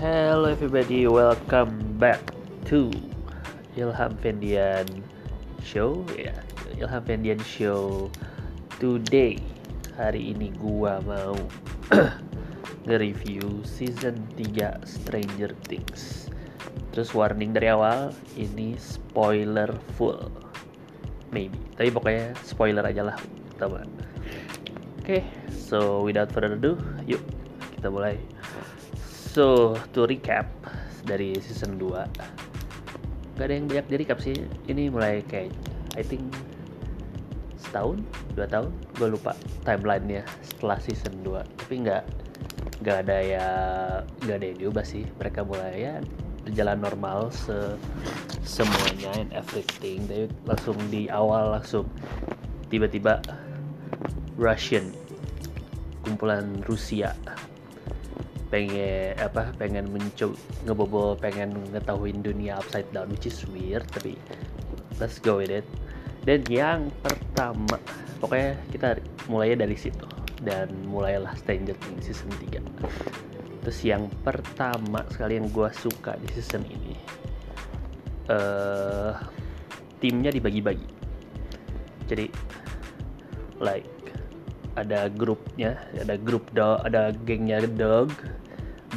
Hello everybody, welcome back to Ilham Fendian Show. Ya, Ilham Fendian Show. Today, hari ini gua mau nge-review season 3 Stranger Things. Terus warning dari awal, ini spoiler full. Maybe, tapi pokoknya spoiler aja lah teman Oke, okay, so without further ado, yuk kita mulai So, to recap dari season 2 Gak ada yang banyak di recap sih. Ini mulai kayak I think setahun, dua tahun Gue lupa timelinenya setelah season 2 Tapi nggak nggak ada ya nggak ada yang diubah sih. Mereka mulai ya berjalan normal se semuanya and everything. Tapi langsung di awal langsung tiba-tiba Russian kumpulan Rusia pengen apa pengen mencoba ngebobol pengen ngetahuin dunia upside down which is weird tapi let's go with it. Dan yang pertama pokoknya kita mulainya dari situ. Dan mulailah Stranger Things season 3 terus yang pertama sekali yang gue suka di season ini uh, timnya dibagi-bagi. Jadi like ada grupnya ada grup dog ada gengnya dog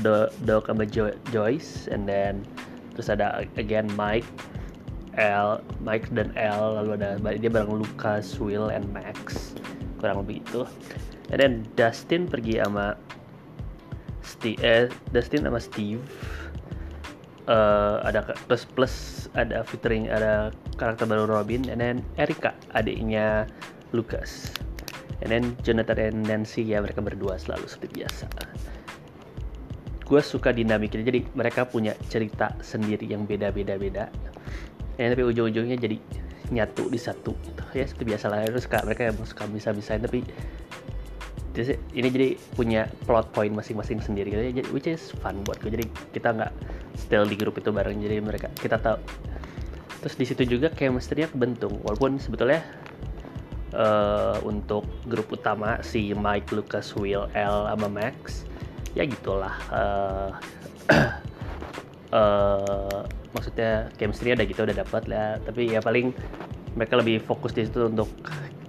dog, dog sama jo Joyce and then terus ada again Mike L Mike dan L lalu ada dia bareng Lucas Will and Max kurang lebih itu. And then Dustin pergi sama Steve eh, Dustin sama Steve uh, ada plus plus ada featuring ada karakter baru Robin and then Erika adiknya Lucas and then Jonathan dan Nancy ya mereka berdua selalu seperti biasa. Gue suka dinamiknya jadi mereka punya cerita sendiri yang beda-beda beda ya tapi ujung-ujungnya jadi nyatu di satu gitu. ya seperti biasa lah. Terus mereka yang suka bisa-bisain tapi ini jadi punya plot point masing-masing sendiri gitu. jadi which is fun buat gue jadi kita nggak still di grup itu bareng. Jadi mereka kita tahu. Terus di situ juga chemistry-nya kebentung. Walaupun sebetulnya uh, untuk grup utama si Mike, Lucas, Will, L, sama Max ya gitulah. Uh, uh, maksudnya chemistry ada gitu udah dapat lah. Tapi ya paling mereka lebih fokus di situ untuk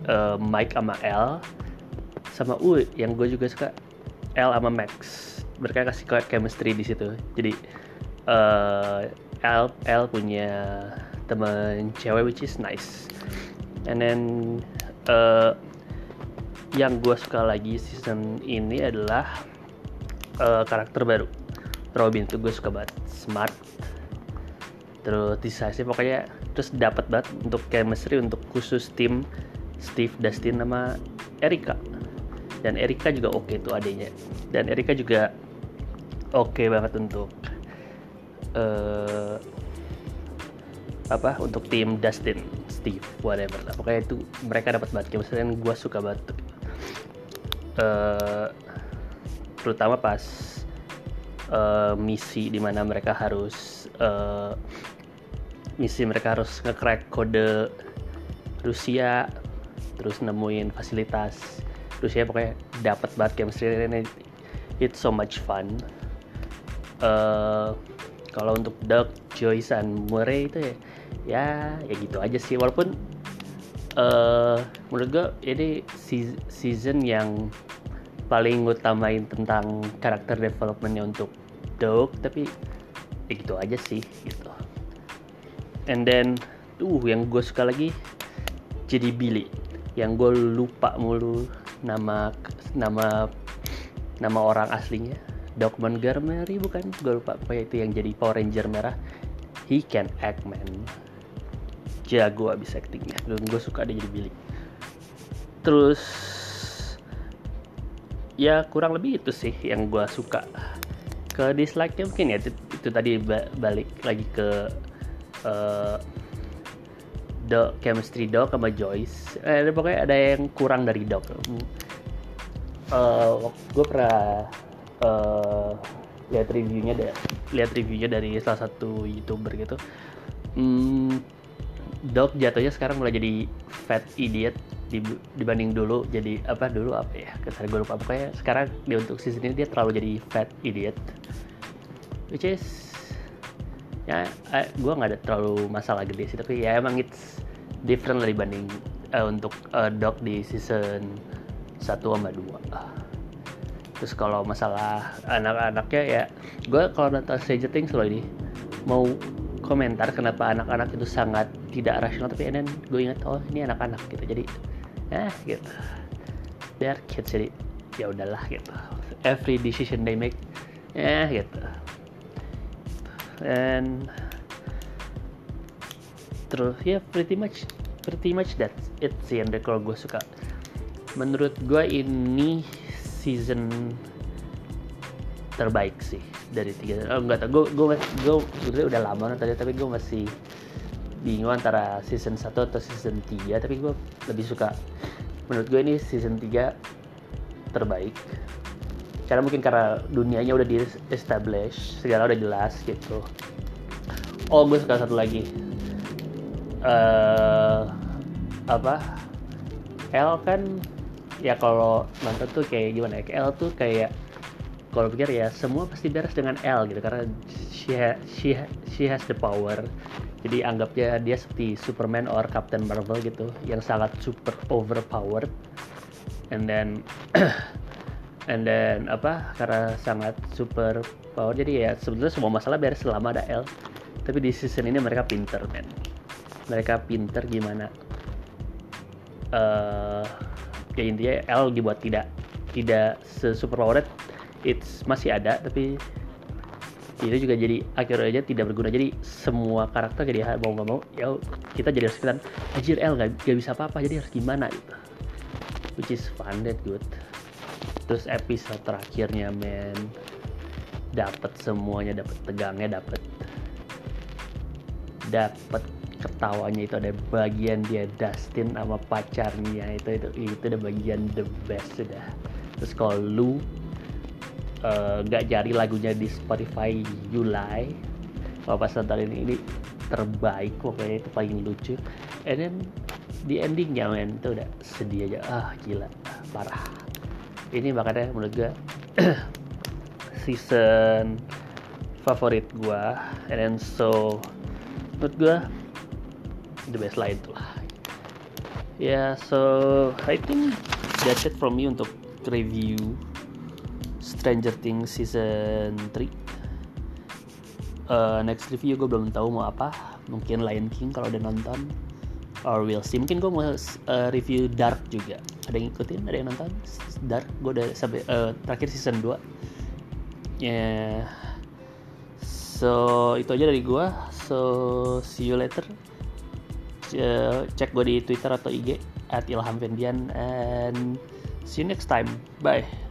uh, Mike sama L. Sama U yang gue juga suka L sama Max. Mereka kasih chemistry di situ. Jadi uh, L L punya teman cewek which is nice. And then uh, yang gue suka lagi season ini adalah uh, karakter baru. Robin tuh gue suka banget smart. Terus decisive pokoknya terus dapat banget untuk chemistry untuk khusus tim Steve Dustin sama Erika. Dan Erika juga oke okay tuh adanya dan Erika juga oke okay banget untuk uh, apa untuk tim Dustin Steve whatever lah. Pokoknya itu mereka dapat banget. Chemistry dan gue suka banget uh, terutama pas uh, misi di mana mereka harus uh, misi mereka harus nge-crack kode Rusia terus nemuin fasilitas Rusia pokoknya dapat banget chemistry. Ini it's so much fun. Uh, kalau untuk Doug, dan Murray itu ya ya ya gitu aja sih. Walaupun uh, menurut gue ini season yang paling utamain tentang karakter developmentnya untuk Dog tapi ya gitu aja sih gitu. And then tuh yang gue suka lagi jadi Billy. Yang gue lupa mulu nama nama nama orang aslinya Doc Montgomery bukan? Gue lupa apa itu yang jadi Power Ranger merah. He can act man. Jago abis actingnya. Dan gue suka dia jadi Billy. Terus ya kurang lebih itu sih yang gue suka. Ke dislike nya mungkin ya itu, itu tadi balik lagi ke uh, the chemistry dog sama Joyce. Eh, pokoknya ada yang kurang dari dog uh, gue pernah uh, lihat reviewnya deh. Lihat reviewnya dari salah satu youtuber gitu. Hmm, Dog jatuhnya sekarang mulai jadi fat idiot dibanding dulu. Jadi apa dulu apa ya? Kesan gue lupa. Pokoknya sekarang dia untuk season ini dia terlalu jadi fat idiot. Which is ya gue nggak ada terlalu masalah gede sih. Tapi ya emang it's different lah dibanding uh, untuk uh, dog di season 1 sama 2 terus kalau masalah anak-anaknya ya gue kalau nonton Stranger Things loh ini mau komentar kenapa anak-anak itu sangat tidak rasional tapi then gue ingat oh ini anak-anak gitu. Jadi ya gitu. They're kids jadi ya udahlah gitu. Every decision they make ya gitu. And terus ya yeah, pretty much pretty much that it sih yang kalau gue suka. Menurut gue ini season terbaik sih dari tiga. Oh enggak tau gue gue gue udah lama tadi tapi gue masih bingung antara season 1 atau season 3 tapi gue lebih suka menurut gue ini season 3 terbaik. Karena mungkin karena dunianya udah di establish segala udah jelas gitu. Oh gue suka satu lagi. Uh, apa? L kan ya kalau nonton tuh kayak gimana ya? L tuh kayak kalau pikir ya semua pasti beres dengan L gitu karena she ha, she ha, she has the power. Jadi anggapnya dia seperti Superman or Captain Marvel gitu yang sangat super overpowered. And then and then apa? Karena sangat super power. Jadi ya sebetulnya semua masalah beres selama ada L. Tapi di season ini mereka pinter men. Mereka pinter gimana uh, ya intinya L dibuat tidak tidak sesuper powered. It's masih ada tapi itu juga jadi akhirnya tidak berguna. Jadi semua karakter jadi mau nggak mau ya kita jadi harus kita anjir L gak, gak bisa apa-apa jadi harus gimana? Gitu. Which is fun that good. Terus episode terakhirnya men dapat semuanya dapat tegangnya dapat dapat ketawanya itu ada bagian dia Dustin sama pacarnya itu itu itu ada bagian the best sudah. Terus kalau lu uh, gak jari lagunya di Spotify kalau pas nonton ini, ini terbaik pokoknya itu paling lucu. And then di endingnya men itu udah sedih aja. Ah gila. Parah. Ini makanya menurut gue season favorit gue and then so menurut gue the best lah itulah ya yeah, so I think that's it from me untuk review Stranger Things season 3 uh, next review gue belum tahu mau apa. Mungkin Lion King kalau udah nonton. Or we'll see. Mungkin gue mau uh, review Dark juga. Ada yang ngikutin? Ada yang nonton? Dark? Gue udah sampai uh, terakhir season 2 ya. Yeah. so itu aja dari gue so see you later uh, cek gue di Twitter atau IG at Ilham Vendian and see you next time. Bye